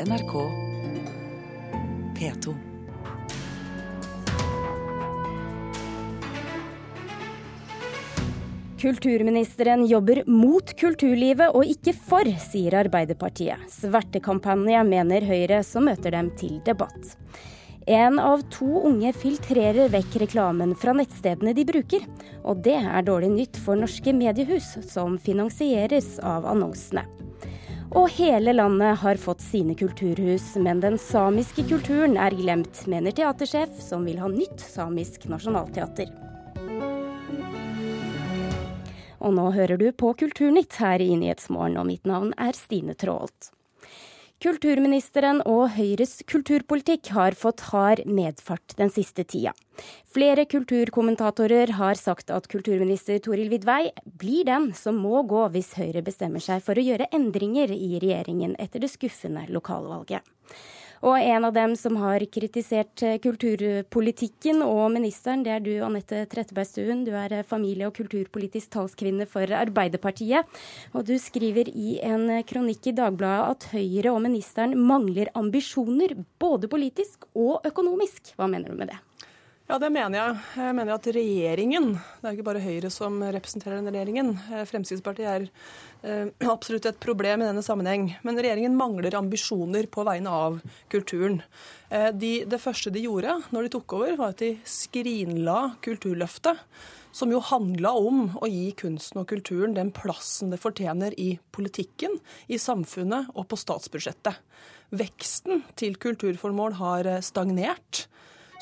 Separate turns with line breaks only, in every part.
NRK P2.
Kulturministeren jobber mot kulturlivet og ikke for, sier Arbeiderpartiet. Svertekampanje mener Høyre, som møter dem til debatt. En av to unge filtrerer vekk reklamen fra nettstedene de bruker. Og det er dårlig nytt for norske mediehus, som finansieres av annonsene. Og hele landet har fått sine kulturhus, men den samiske kulturen er glemt, mener teatersjef, som vil ha nytt samisk nasjonalteater. Og nå hører du på Kulturnytt her i Nyhetsmorgen, og mitt navn er Stine Traalt. Kulturministeren og Høyres kulturpolitikk har fått hard medfart den siste tida. Flere kulturkommentatorer har sagt at kulturminister Toril Vidvei blir den som må gå hvis Høyre bestemmer seg for å gjøre endringer i regjeringen etter det skuffende lokalvalget. Og en av dem som har kritisert eh, kulturpolitikken og ministeren, det er du, Anette Trettebergstuen. Du er eh, familie- og kulturpolitisk talskvinne for Arbeiderpartiet. Og du skriver i en kronikk i Dagbladet at Høyre og ministeren mangler ambisjoner, både politisk og økonomisk. Hva mener du med det?
Ja, det mener jeg. Jeg mener at regjeringen, det er ikke bare Høyre som representerer denne regjeringen. Eh, Fremskrittspartiet er eh, absolutt et problem i denne sammenheng. Men regjeringen mangler ambisjoner på vegne av kulturen. Eh, de, det første de gjorde når de tok over, var at de skrinla Kulturløftet. Som jo handla om å gi kunsten og kulturen den plassen det fortjener i politikken, i samfunnet og på statsbudsjettet. Veksten til kulturformål har stagnert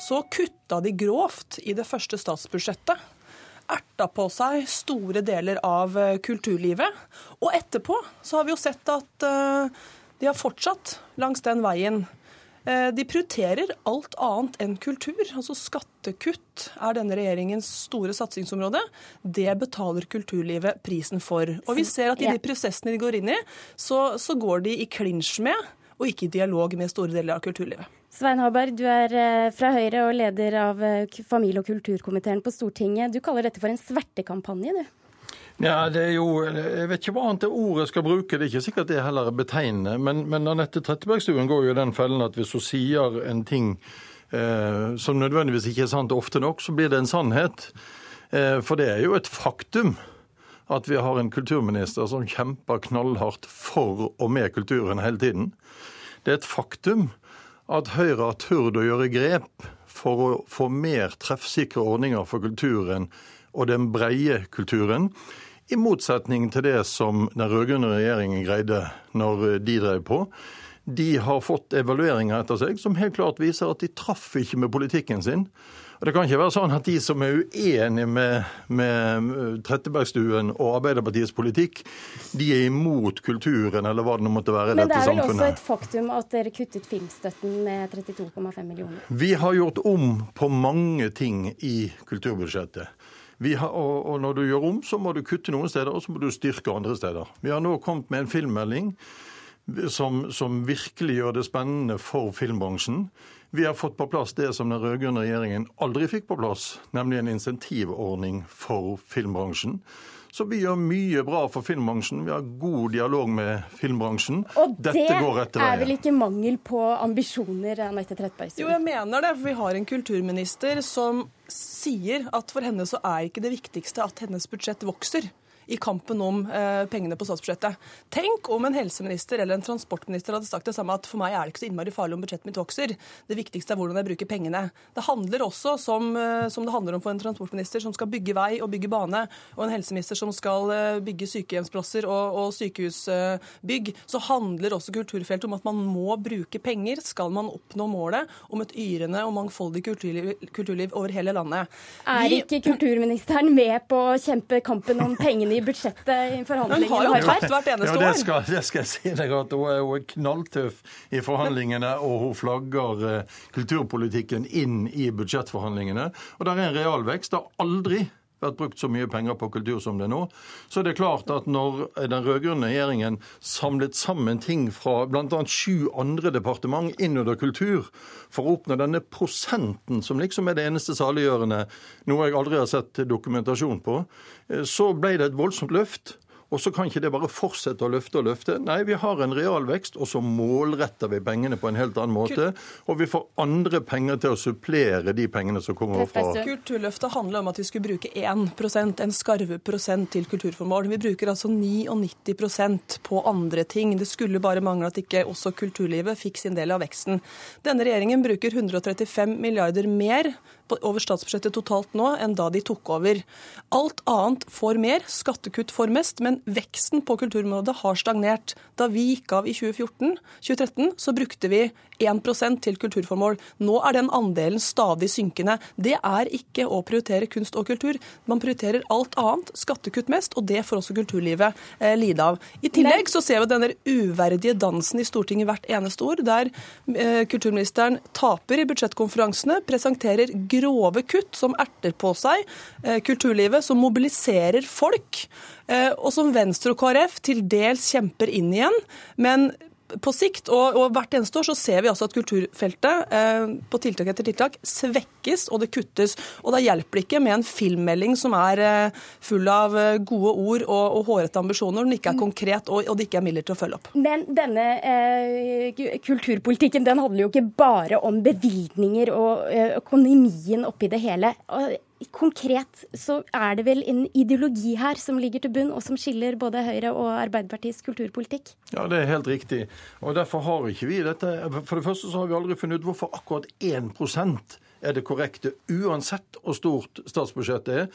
så kutta de grovt i det første statsbudsjettet. Erta på seg store deler av eh, kulturlivet. Og etterpå så har vi jo sett at eh, de har fortsatt langs den veien. Eh, de prioriterer alt annet enn kultur. Altså Skattekutt er denne regjeringens store satsingsområde. Det betaler kulturlivet prisen for. Og vi ser at i de prosessene de går inn i, så, så går de i klinsj med, og ikke i dialog med store deler av kulturlivet.
Svein Harberg, du er eh, fra Høyre og leder av eh, familie- og kulturkomiteen på Stortinget. Du kaller dette for en svertekampanje, du?
Ja, det er jo, Jeg vet ikke hva annet ord jeg skal bruke, det er ikke sikkert det heller er betegnende. Men, men Anette Trettebergstuen går jo i den fellen at hvis hun sier en ting eh, som nødvendigvis ikke er sant ofte nok, så blir det en sannhet. Eh, for det er jo et faktum at vi har en kulturminister som kjemper knallhardt for og med kulturen hele tiden. Det er et faktum at Høyre har turt å gjøre grep for å få mer treffsikre ordninger for kulturen og den breie kulturen. I motsetning til det som den rød-grønne regjeringen greide når de drev på. De har fått evalueringer etter seg som helt klart viser at de traff ikke med politikken sin. Det kan ikke være sånn at de som er uenige med, med Trettebergstuen og Arbeiderpartiets politikk, de er imot kulturen, eller hva det nå måtte være i dette samfunnet.
Men det er vel også et faktum at dere kuttet filmstøtten med 32,5 millioner?
Vi har gjort om på mange ting i kulturbudsjettet. Har, og, og når du gjør om, så må du kutte noen steder, og så må du styrke andre steder. Vi har nå kommet med en filmmelding som, som virkelig gjør det spennende for filmbransjen. Vi har fått på plass det som den rød-grønne regjeringen aldri fikk på plass, nemlig en insentivordning for filmbransjen. Så vi gjør mye bra for filmbransjen. Vi har god dialog med filmbransjen.
Og Dette det er vel ikke mangel på ambisjoner, Anette Trettebergstuen?
Jo, jeg mener det. For vi har en kulturminister som sier at for henne så er ikke det viktigste at hennes budsjett vokser i kampen om eh, pengene på statsbudsjettet. Tenk om en helseminister eller en transportminister hadde sagt det samme, at for meg er det ikke så innmari farlig om budsjettet mitt vokser. Det viktigste er hvordan jeg bruker pengene. Det handler også, som, eh, som, det handler om for en transportminister som skal bygge vei og bygge bane, og en helseminister som skal eh, bygge sykehjemsplasser og, og sykehusbygg, så handler også kulturfeltet om at man må bruke penger skal man oppnå målet om et yrende og mangfoldig kulturliv, kulturliv over hele landet.
Er ikke kulturministeren med på å kjempe kampen om pengene i budsjettet i forhandlingene?
Hun har jo tapt hvert eneste
år. Ja, det skal, det skal jeg si deg at Hun er knalltøff i forhandlingene, og hun flagger eh, kulturpolitikken inn i budsjettforhandlingene. Og det er en realvekst. Det har aldri vært brukt så mye penger på kultur som det er nå. Så det er klart at når den rød-grønne regjeringen samlet sammen ting fra bl.a. sju andre departement innunder kultur for å oppnå denne prosenten som liksom er det eneste saliggjørende, noe jeg aldri har sett dokumentasjon på, eh, så ble det et voldsomt løft. Og så kan ikke det bare fortsette å løfte og løfte. Nei, vi har en realvekst, og så målretter vi pengene på en helt annen måte. Og vi får andre penger til å supplere de pengene som kommer fra
Kulturløftet handler om at vi skulle bruke 1% en skarve prosent til kulturformål. Vi bruker altså 99% på andre ting. Det skulle bare mangle at ikke også kulturlivet fikk sin del av veksten. Denne regjeringen bruker 135 milliarder mer over statsbudsjettet totalt nå enn da de tok over. Alt annet får mer, skattekutt får mest, men veksten på kulturområdet har stagnert. Da vi gikk av i 2014, 2013, så brukte vi 1% til kulturformål. Nå er den andelen stadig synkende. Det er ikke å prioritere kunst og kultur. Man prioriterer alt annet, skattekutt mest, og det får også kulturlivet eh, lide av. I tillegg så ser vi denne uverdige dansen i Stortinget hvert eneste år, der eh, kulturministeren taper i budsjettkonferansene, presenterer grove kutt som erter på seg eh, kulturlivet, som mobiliserer folk, eh, og som Venstre og KrF til dels kjemper inn igjen. Men på sikt, og, og, hvert eneste år, så ser vi altså at kulturfeltet eh, på tiltak etter tiltak svekkes og det kuttes. Og da hjelper det ikke med en filmmelding som er eh, full av eh, gode ord og, og hårete ambisjoner, når den ikke er konkret og, og det ikke er midler til å følge opp.
Men denne eh, kulturpolitikken den handler jo ikke bare om bevilgninger og eh, økonomien oppi det hele. Konkret så er det vel en ideologi her som ligger til bunn, og som skiller både Høyre og Arbeiderpartiets kulturpolitikk?
Ja, det er helt riktig. Og derfor har ikke vi dette For det første så har vi aldri funnet ut hvorfor akkurat 1% er det korrekte, uansett hvor stort statsbudsjettet er.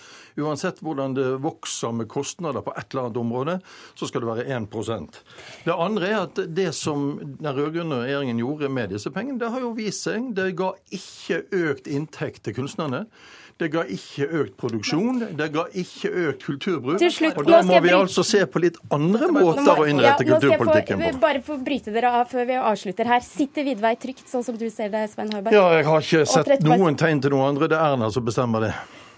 Uansett hvordan det vokser med kostnader på et eller annet område, så skal det være 1% Det andre er at det som den rød-grønne regjeringen gjorde med disse pengene, det har jo vist seg. Det ga ikke økt inntekt til kunstnerne. Det ga ikke økt produksjon, det ga ikke økt kulturbruk.
Slutt,
og da må vi altså se på litt andre måter å innrette ja, kulturpolitikken på.
Bare få bryte dere av før vi avslutter her. Sitter Vidvei trygt, sånn som du ser det, Svein Harberg?
Ja, jeg har ikke sett noen tegn til noe andre. Det er Erna som bestemmer det.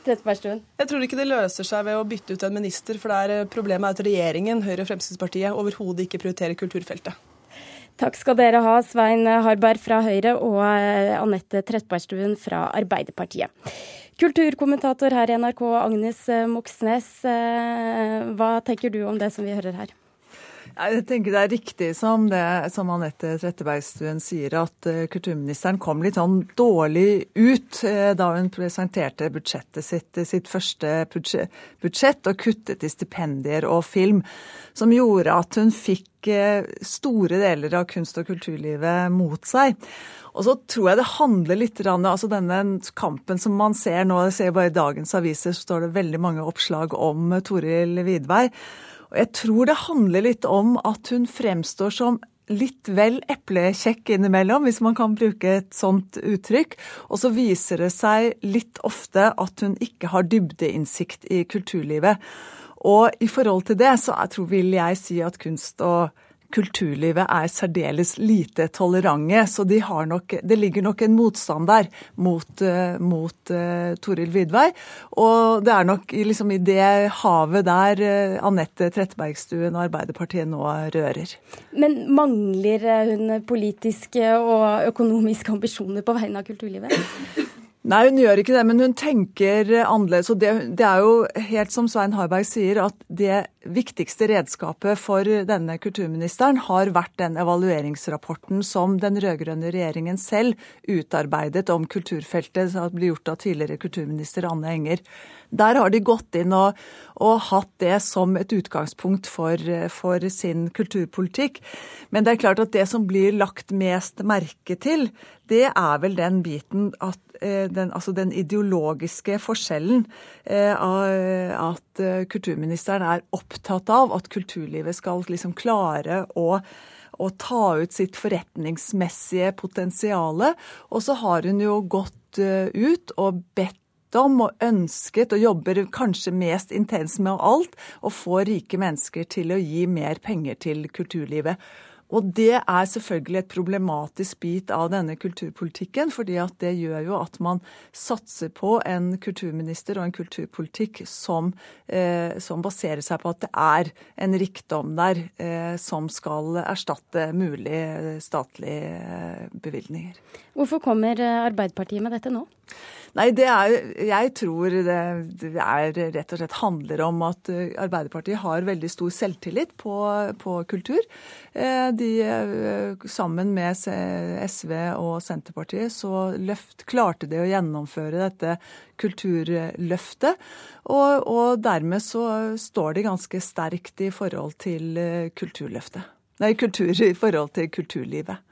Jeg tror ikke det løser seg ved å bytte ut en minister, for det er eh, problemet er at regjeringen, Høyre og Fremskrittspartiet, overhodet ikke prioriterer kulturfeltet.
Takk skal dere ha, Svein Harberg fra Høyre og eh, Anette Trettebergstuen fra Arbeiderpartiet. Kulturkommentator her i NRK, Agnes eh, Moxnes. Eh, hva tenker du om det som vi hører her?
Jeg tenker det er riktig som, det, som Anette Trettebergstuen sier, at uh, kulturministeren kom litt sånn dårlig ut uh, da hun presenterte budsjettet sitt, sitt første budsjett, og kuttet i stipendier og film. Som gjorde at hun fikk uh, store deler av kunst- og kulturlivet mot seg. Og så tror jeg det handler litt altså denne kampen som man ser nå, jeg ser bare i dagens aviser, så står det veldig mange oppslag om Toril Vidvei. Og jeg tror det handler litt om at hun fremstår som litt vel eplekjekk innimellom, hvis man kan bruke et sånt uttrykk. Og så viser det seg litt ofte at hun ikke har dybdeinnsikt i kulturlivet. Og i forhold til det så tror, vil jeg si at kunst og kulturlivet er særdeles lite tolerante. Så de nok, det ligger nok en motstand der mot, uh, mot uh, Toril Vidvei. Og det er nok liksom i det havet der uh, Anette Trettebergstuen og Arbeiderpartiet nå rører.
Men mangler hun politiske og økonomiske ambisjoner på vegne av kulturlivet?
Nei, hun gjør ikke det, men hun tenker annerledes. Og det, det, er jo helt som Svein Harberg sier, at det viktigste redskapet for denne kulturministeren har vært den evalueringsrapporten som den rød-grønne regjeringen selv utarbeidet om kulturfeltet, som ble gjort av tidligere kulturminister Anne Enger. Der har de gått inn og, og hatt det som et utgangspunkt for, for, sin kulturpolitikk. Men det er klart at det som blir lagt mest merke til, det er vel den biten at eh, den, altså den ideologiske forskjellen. Eh, at eh, kulturministeren er opptatt av at kulturlivet skal liksom klare å å ta ut sitt forretningsmessige potensial. Og så har hun jo gått ut og bedt om og ønsket, og jobber kanskje mest intenst med alt, å få rike mennesker til å gi mer penger til kulturlivet. Og det er selvfølgelig et problematisk bit av denne kulturpolitikken, fordi at det gjør jo at man satser på en kulturminister og en kulturpolitikk som, eh, som baserer seg på at det er en rikdom der eh, som skal erstatte mulige statlige eh, bevilgninger.
Hvorfor kommer Arbeiderpartiet med dette nå?
Nei, det er, jeg tror det, er rett og slett handler om at eh, Arbeiderpartiet har veldig stor selvtillit på, på kultur. Eh, de, eh, sammen med SV og Senterpartiet så løft, klarte de å gjennomføre dette kulturløftet. Og, og dermed så står de ganske sterkt i forhold til kulturløftet. Nei, kultur i forhold til kulturlivet.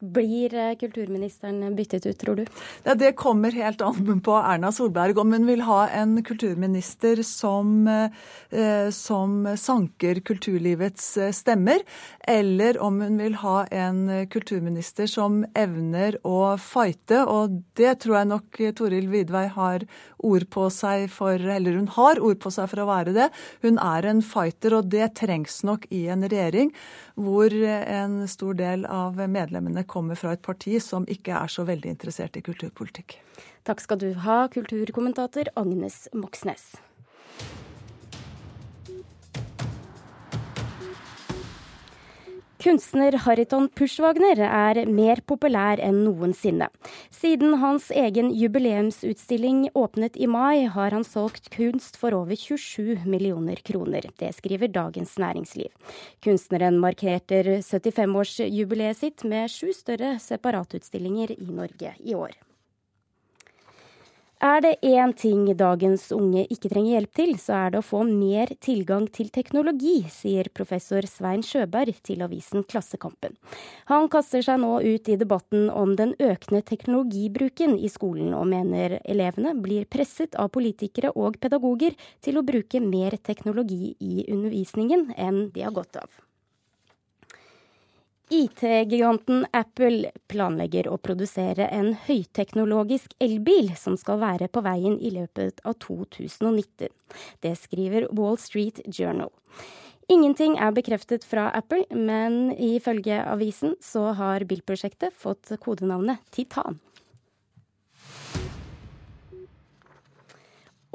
Blir eh, kulturministeren byttet ut, tror du?
Ja, det kommer helt an på Erna Solberg om hun vil ha en kulturminister som, eh, som sanker kulturlivets eh, stemmer, eller om hun vil ha en kulturminister som evner å fighte. Og det tror jeg nok Toril Vidvei har ord på seg for, eller hun har ord på seg for å være det. Hun er en fighter, og det trengs nok i en regjering hvor en stor del av medlemmene kommer fra et parti som ikke er så veldig interessert i kulturpolitikk.
Takk skal du ha, kulturkommentator Agnes Moxnes. Kunstner Hariton Pushwagner er mer populær enn noensinne. Siden hans egen jubileumsutstilling åpnet i mai, har han solgt kunst for over 27 millioner kroner. Det skriver Dagens Næringsliv. Kunstneren markerte 75-årsjubileet sitt med sju større separatutstillinger i Norge i år. Er det én ting dagens unge ikke trenger hjelp til, så er det å få mer tilgang til teknologi, sier professor Svein Sjøberg til avisen Klassekampen. Han kaster seg nå ut i debatten om den økende teknologibruken i skolen, og mener elevene blir presset av politikere og pedagoger til å bruke mer teknologi i undervisningen enn de har godt av. IT-giganten Apple planlegger å produsere en høyteknologisk elbil som skal være på veien i løpet av 2019. Det skriver Wall Street Journal. Ingenting er bekreftet fra Apple, men ifølge avisen så har bilprosjektet fått kodenavnet Titan.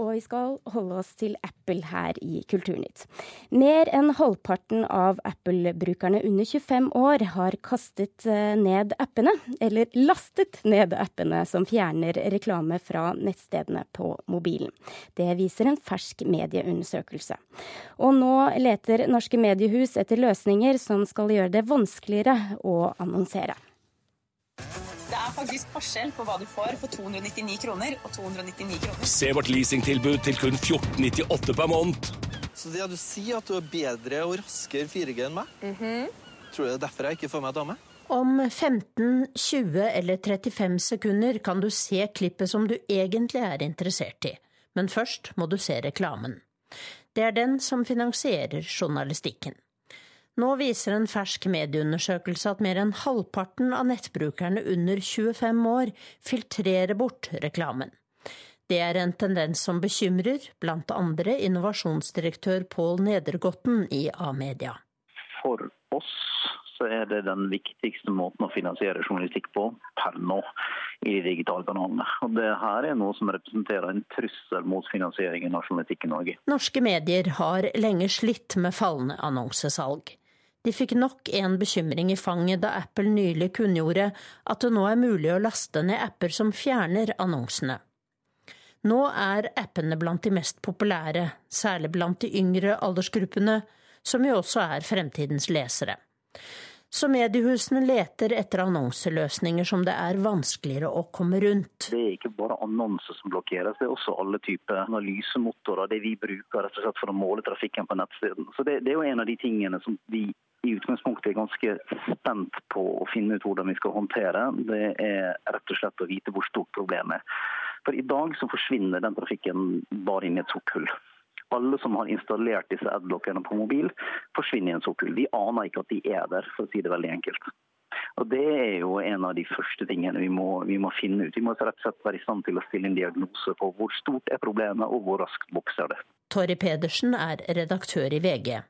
Og vi skal holde oss til Apple her i Kulturnytt. Mer enn halvparten av Apple-brukerne under 25 år har kastet eh, ned appene, eller lastet ned appene som fjerner reklame fra nettstedene på mobilen. Det viser en fersk medieundersøkelse. Og nå leter norske mediehus etter løsninger som skal gjøre det vanskeligere å annonsere.
Det er faktisk forskjell på hva du får for 299 kroner og 299 kroner.
Se vårt leasingtilbud til kun 1498 per måned.
Så det du sier at du er bedre og raskere 4G enn meg? Mm -hmm. Tror du det er derfor jeg ikke får meg dame?
Om 15, 20 eller 35 sekunder kan du se klippet som du egentlig er interessert i, men først må du se reklamen. Det er den som finansierer journalistikken. Nå viser en fersk medieundersøkelse at mer enn halvparten av nettbrukerne under 25 år filtrerer bort reklamen. Det er en tendens som bekymrer blant andre innovasjonsdirektør Pål Nedergotten i A-media.
For oss så er det den viktigste måten å finansiere journalistikk på per nå i de digitale kanalene. Og det her er noe som representerer en trussel mot finansieringen av journalistikk i Norge.
Norske medier har lenge slitt med fallende annonsesalg. De fikk nok en bekymring i fanget da Apple nylig kunngjorde at det nå er mulig å laste ned apper som fjerner annonsene. Nå er appene blant de mest populære, særlig blant de yngre aldersgruppene, som jo også er fremtidens lesere. Så mediehusene leter etter annonseløsninger som det er vanskeligere å komme rundt.
Det er ikke bare annonser som blokkeres, det er også alle typer analysemotorer. Det vi bruker rett og slett for å måle trafikken på nettsiden. Så det, det er jo en av de tingene som vi i utgangspunktet er ganske spent på å finne ut hvordan vi skal håndtere, det er rett og slett å vite hvor stort problemet er. For I dag så forsvinner den trafikken bare inn i et sokkhull. Alle som har installert disse adblockerne på mobil, forsvinner i en sokkhull. Vi aner ikke at de er der, for å si det veldig enkelt. Og Det er jo en av de første tingene vi må, vi må, finne ut. Vi må rett og slett være i stand til å stille en diagnose på hvor stort er problemet og hvor raskt vokser det.
Torry Pedersen er redaktør i VG.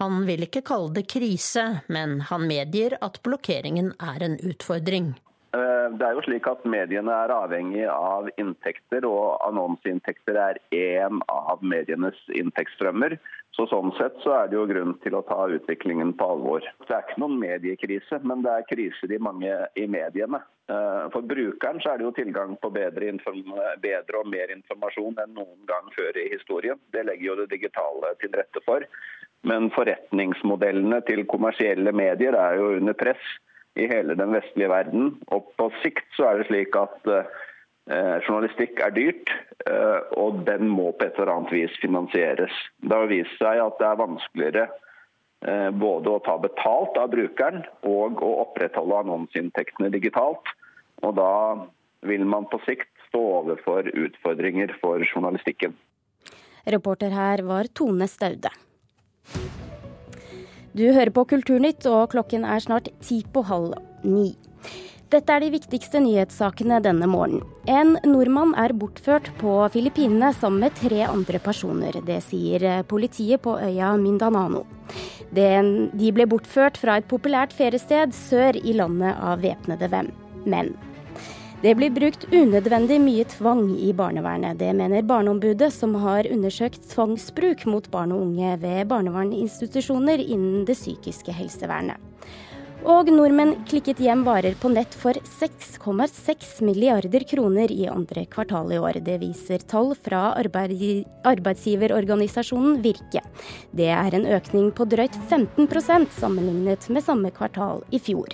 Han vil ikke kalle det krise, men han medgir at blokkeringen er en utfordring.
Eh, det er jo slik at Mediene er avhengig av inntekter, og annonseinntekter er én av medienes inntektsstrømmer. Så Sånn sett så er det jo grunn til å ta utviklingen på alvor. Det er ikke noen mediekrise, men det er kriser i mange i mediene. Eh, for brukeren så er det jo tilgang på bedre, bedre og mer informasjon enn noen gang før i historien. Det legger jo det digitale til rette for. Men forretningsmodellene til kommersielle medier er jo under press i hele den vestlige verden. Og på sikt så er det slik at eh, journalistikk er dyrt, eh, og den må på et eller annet vis finansieres. Det har vist seg at det er vanskeligere eh, både å ta betalt av brukeren og å opprettholde annonseinntektene digitalt. Og da vil man på sikt stå overfor utfordringer for journalistikken.
Reporter her var Tone Staude. Du hører på Kulturnytt, og klokken er snart ti på halv ni. Dette er de viktigste nyhetssakene denne morgenen. En nordmann er bortført på Filippinene sammen med tre andre personer. Det sier politiet på øya Mindanano. De ble bortført fra et populært feriested sør i landet av væpnede menn. Det blir brukt unødvendig mye tvang i barnevernet. Det mener Barneombudet, som har undersøkt tvangsbruk mot barn og unge ved barnevernsinstitusjoner innen det psykiske helsevernet. Og nordmenn klikket hjem varer på nett for 6,6 milliarder kroner i andre kvartal i år. Det viser tall fra arbeidsgiverorganisasjonen Virke. Det er en økning på drøyt 15% sammenlignet med samme kvartal i fjor.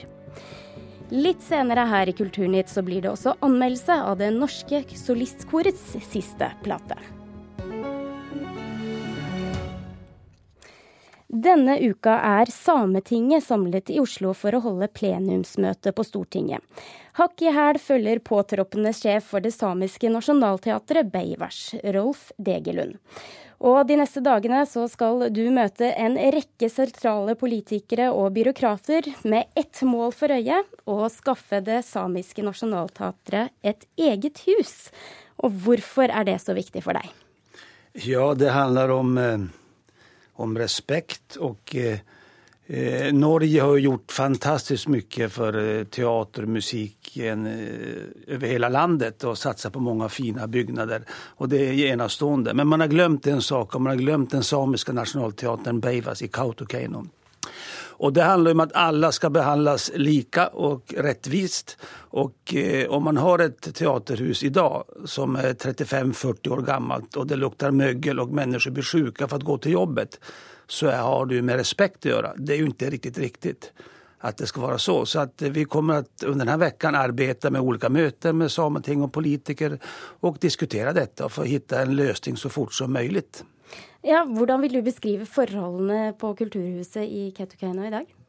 Litt senere her i Kulturnytt så blir det også anmeldelse av Det Norske Solistkorets siste plate. Denne uka er Sametinget samlet i Oslo for å holde plenumsmøte på Stortinget. Hakk i hæl følger påtroppende sjef for det samiske nasjonalteatret, Beivers, Rolf Degelund. Og de neste dagene så skal du møte en rekke sentrale politikere og byråkrater med ett mål for øye å skaffe det samiske nasjonalteatret et eget hus. Og hvorfor er det så viktig for deg?
Ja, det handler om, eh, om respekt og eh, Norge har gjort fantastisk mye for eh, teatermusiken eh, over hele landet og satset på mange fine byggnader. Og det er enastående. Men man har glemt en sak, og man har glemt den samiske nasjonalteateren Beivas i Kautokeino. Og det handler om at alle skal behandles like og rettvist. Og eh, om man har et teaterhus i dag som er 35-40 år gammelt, og det lukter møggel, og mennesker blir sjuka for å gå til jobbet så har du med respekt å gjøre. Det er jo ikke riktig riktig at det skal være så. Så att vi kommer att under denne veckan arbeide med olika möten med Sameting og politikere og diskutere dette og få hitta en løsning så fort som mulig.
Ja, hvordan vil du beskrive forholdene på Kulturhuset i Kautokeino i dag?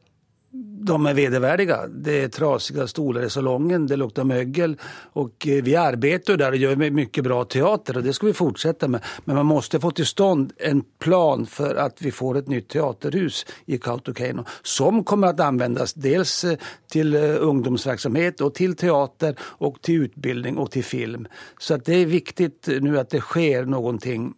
De är vedervärdiga. Det är trasiga stolar i salongen, det luktar mögel och eh, vi arbetar där och gör mycket bra teater och det ska vi fortsätta med. Men man måste få till stånd en plan för att vi får ett nytt teaterhus i Kautokeino som kommer att användas dels til till eh, ungdomsverksamhet och till teater och till utbildning och till film. Så det är viktigt nu att det sker någonting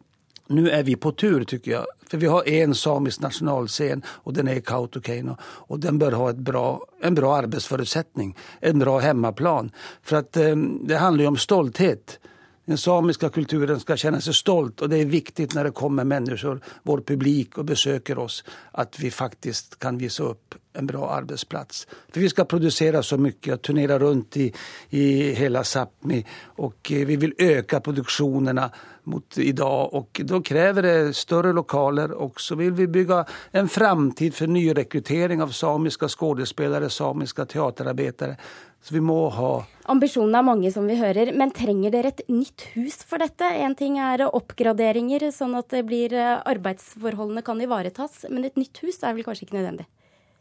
nå er vi på tur, tykker jeg. For vi har en samisk nasjonalscen, og den er i Kautokeino. Og den bør ha bra, en bra arbeidsforutsetning, en bra hemmaplan. For at, um, det handler jo om stolthet. Den samiske kulturen skal kjenne seg stolt, og det er viktig når det kommer mennesker, vår publik, og besøker oss, at vi faktisk kan vise opp en bra arbetsplats. For vi skal produsere så mye og turnere rundt i, i hele Sápmi, og eh, vi vil øke produksjonene mot idag och då kräver det större lokaler och så vill vi bygga en framtid för nyrekrytering av samiska skådespelare, samiska teaterarbetare. Så vi må ha
Ambisjonene er mange, som vi hører, men trenger dere et nytt hus for dette? En ting er oppgraderinger, sånn at det blir eh, arbeidsforholdene kan ivaretas, men et nytt hus er vel kanskje ikke nødvendig?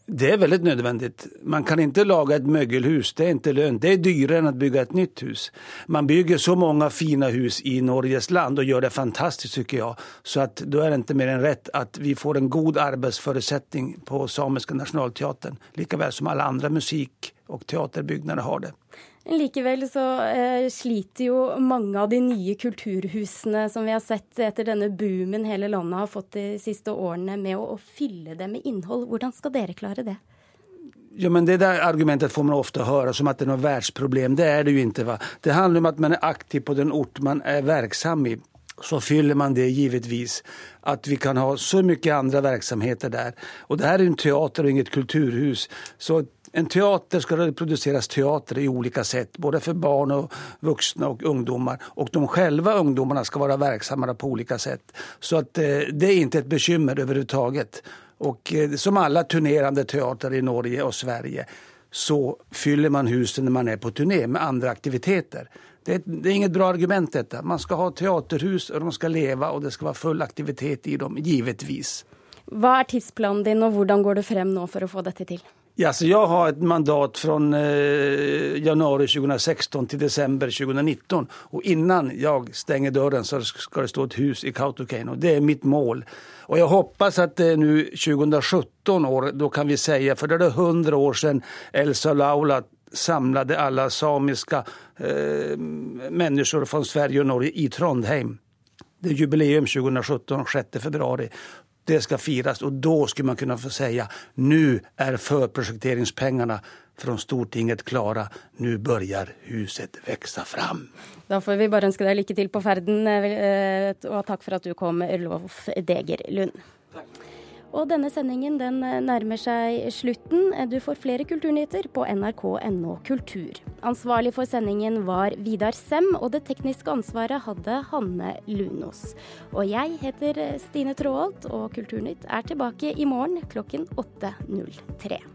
Det är väldigt nödvändigt. Man kan inte laga ett mögelhus, det är inte lönt. Det är dyrare än att bygga ett nytt hus. Man bygger så många fina hus i Norges land och gör det fantastiskt tycker jag. Så att då är det inte mer än rätt att vi får en god arbetsförutsättning på Samiska nationalteatern. Likaväl som alla andra musik og teaterbyggnader har det.
Likevel så eh, sliter jo mange av de nye kulturhusene som vi har sett etter denne boomen hele landet har fått de siste årene, med å, å fylle det med innhold. Hvordan skal dere klare det?
Ja, men Det där argumentet får man ofte høre som at det er noe världsproblem. Det er det jo ikke. Va? Det handler om at man er aktiv på den ort man er verksam i. Så fyller man det givetvis. At vi kan ha så mye andre virksomheter der. Og det her er en teater og inget kulturhus. Så en teater skal det teater i olika sätt, både for barn og voksne og ungdommer. Og de selv ungdomarna skal være verksamma på olika sätt. Så att, eh, det er ikke et bekymmer överhuvudtaget. Och eh, som alle turnerende teater i Norge og Sverige så fyller man husen når man er på turné med andre aktiviteter. Det, det, er inget bra argument dette. Man skal ha teaterhus, og de skal leve, og det skal være full aktivitet i dem, givetvis.
Hva er tidsplanen din, og hvordan går du frem nå for å få dette til?
Ja, så jeg har et mandat fra eh, januari 2016 til desember 2019. Og innan jeg stenger døren, så skal det stå et hus i Kautokeino. Det er mitt mål. Og jeg håper at det er nå 2017 år, da kan vi si, for det er 100 år siden Elsa Laula samlade alle samiske eh, mennesker fra Sverige og Norge i Trondheim. Det er jubileum 2017, 6. februari det skal fires. Og da skulle man kunne få si nå er førprosjekteringspengene fra Stortinget klare. Nå begynner huset vokse fram.
Da får vi bare ønske deg lykke til på ferden, eh, og takk for at du kom, Ørlov Degerlund. Og denne sendingen den eh, nærmer seg slutten. Du får flere kulturnyheter på nrk.no kultur. Ansvarlig for sendingen var Vidar Sem, og det tekniske ansvaret hadde Hanne Lunås. Og jeg heter Stine Tråholt, og Kulturnytt er tilbake i morgen klokken 8.03.